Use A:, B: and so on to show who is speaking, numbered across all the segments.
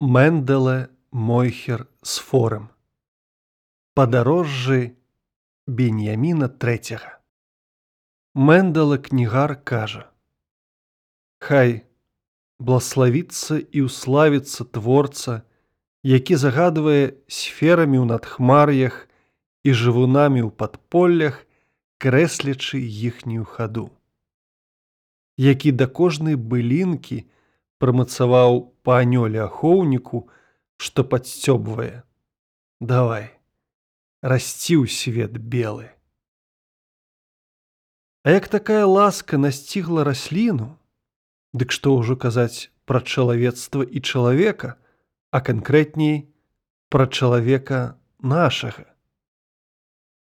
A: Менделе Мойхер з форем. Падарожжы Беньяміна трэцяга. Мендала кнігар кажа: Хай блаславіцца і ўславіцца творца, які загадвае сферамі ў надхмар'ях і жывунамі ў падполлях, крэслячы іхнюю хаду. Які да кожнай былінкі прымацаваў па анёле ахоўніку, што падсцёбвае. Давай, расці ў свет белы. А як такая ласка насцігла расліну, Дык што ўжо казаць пра чалавецтва і чалавека, а канкрэтней пра чалавека нашага.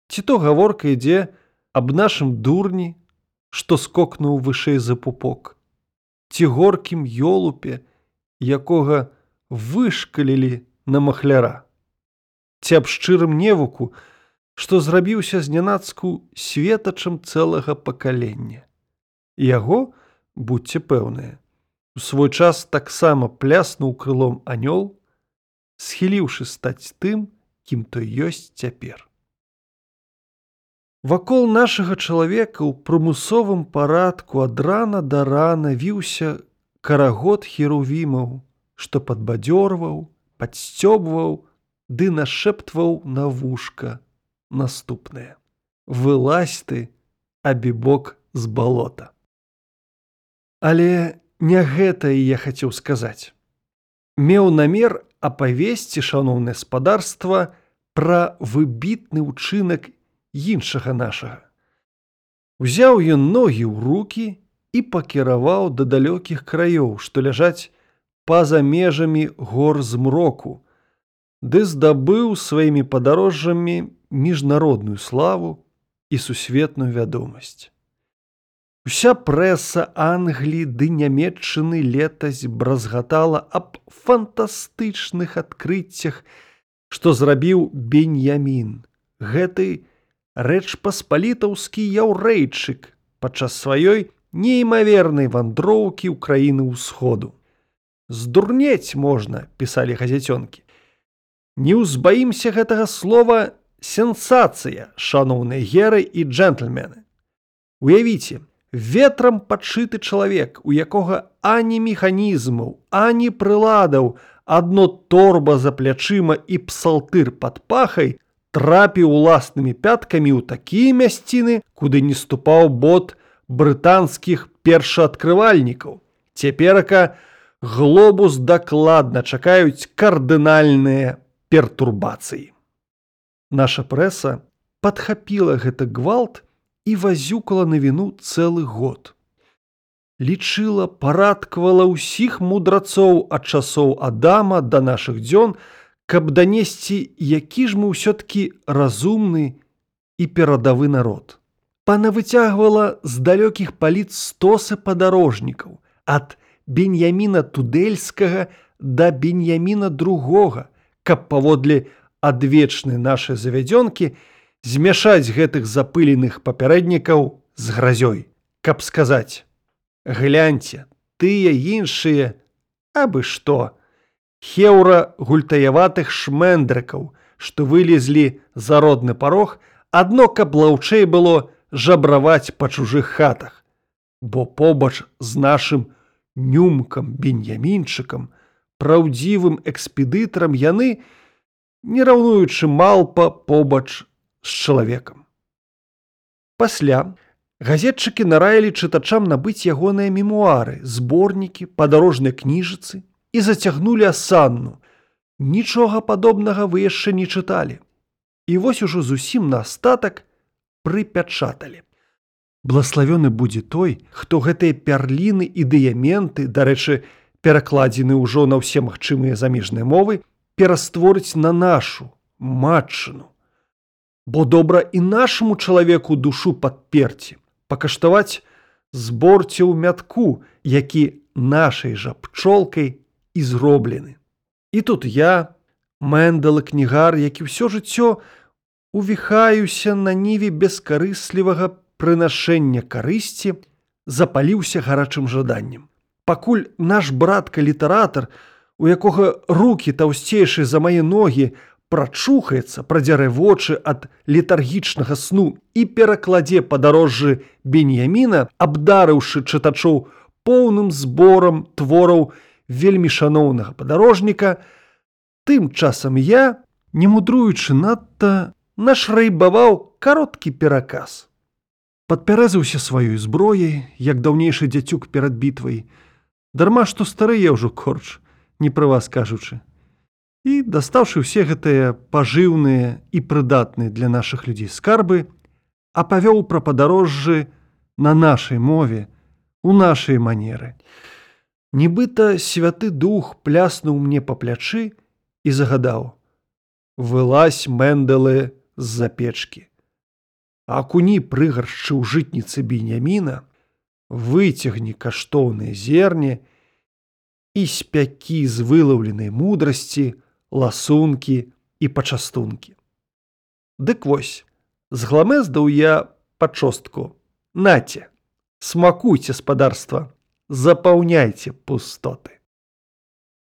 A: Ці то гаворка ідзе аб нашым дурні, што скокнуў вышэй за пупок, ці горкім ёлупе, якога вышкалілі на махляра, ці аб шчырым невуку, што зрабіўся знянацку светачам цэлага пакалення. Яго, будьце пэўныя, у свой час таксама пляснуў крылом анёл, схіліўшы стаць тым, кім той ёсць цяпер. Вакол нашага чалавека ў прымусовым парадку ад рана да рана віўся карагод херувімаў, што падбадзёрваў, падсцёбваў ды нашэптваў на вушка наступнае. Вылазь ты, абібок з балота. Але не гэта і я хацеў сказаць. Меў намер апавесці шаноўнае спадарства пра выбітны ўчынак іншага нашага. Узяў ён ногі ў руки і пакіраваў да далёкіх краёў, што ляжаць па-за межамі гор змроку, ды здабыў сваімі падарожжамі міжнародную славу і сусветную вядомасць. Уся прэса Англіі ды нямметчыны летась бразгатала аб фантастычных адкрыццях, што зрабіў беньямін. Гэты рэч паспалітаўскі яўрэйчык падчас сваёй неймавернай вандроўкі ў краіны ўсходу. Здурнець можна, пісалі газяцёнкі. Не ўзбаімся гэтага слова сенсацыя, шаноўныя геры і джентльмены. Уявіце, ветрам падшыты чалавек, у якога ані механізмаў, ані прыладаў, адно торба за плячыма і псалтыр пад пахай, трапіў уласнымі пяткамі ў такія мясціны, куды не ступаў бот брытанскіх першаадкрывальнікаў. Цяперака глобус дакладна чакаюць кардынальныя пертурбацыі. Наша прэса падхапіла гэты гвалт, і вазюкала на віну цэлы год. Лічыла, парадкавала ўсіх мудрацоў ад часоў Адама да нашых дзён, каб данесці, які ж мы ўсё-ткі разумны і перадавы народ. Пана выцягвала з далёкіх паліц стосы падарожнікаў, ад беньяміна тудэльскага да беньяміна другога, каб паводле адвечнай нашай завядзёнкі, змяшаць гэтых запыленых папярэднікаў з гразёй, каб сказаць: Гляньце, тыя іншыя, абы што, Хеўра гультаяватых шмэндрыкаў, што вылезлі за родны парог, адно каб лаўчэй было жабраваць па чужых хатах, бо побач з нашым нюмкам беньямінчыкам, праўдзівым экспедытарам яны, не раўнуючы малпа побач з чалавекам. Пасля газетчыкі нараілі чытачам набыць ягоныя мемуары, зборнікі, падарожныя кніжыцы і зацягнулі асанну. Нічога падобнага вы яшчэ не чыталі. І вось ужо зусім на астатак прыпячаталі. Блаславёны будзе той, хто гэтыя пярліны і дыяменты, дарэчы, перакладзены ўжо на ўсе магчымыя замежныя мовы, перастворыць на нашу матчыну бо добра і нашаму чалавеку душу падперці, пакаштаваць зборце ў мятку, які нашай жа пчолкай і зроблены. І тут я, мэндалы кнігар, які ўсё жыццё увіхаюся на ніве бескарыслівага прынашэння карысці, запаліўся гарачым жаданнем. Пакуль наш братка літаратар у якога руки таўсцейшыя за мае ногі, прачухаецца, прадзярэ вочы ад летаргічнага сну і перакладзе падарожжы Беньяміна, абдарыўшы чытачоў поўным зборам твораў вельмі шаноўнага падарожніка, тым часам я, не мудруючы надта, нашрайбаваў кароткі пераказ. Падпярэзаўся сваёй зброяй, як даўнейшы дзяцюк перад бітвай. Дарма што старые ўжо корч, не пра вас кажучы і дастаўшы ўсе гэтыя пажыўныя і прыдатныя для нашых людзей скарбы, апавёў пра падарожжы на нашай мове, у нашай манеры. Нібыта святы дух пляснуў мне па плячы і загадаў: Вылазь мэндалы з-за печкі. Акуні прыгаршчы ў жытніцы беняміна, выцягні каштоўныя зерні і спякі з вылаўленай мудрасці, ласункі і пачастункі. Дык вось, згламездаў я пачостку. Наце, смакуйце спадарства, запаўняйце пустоты.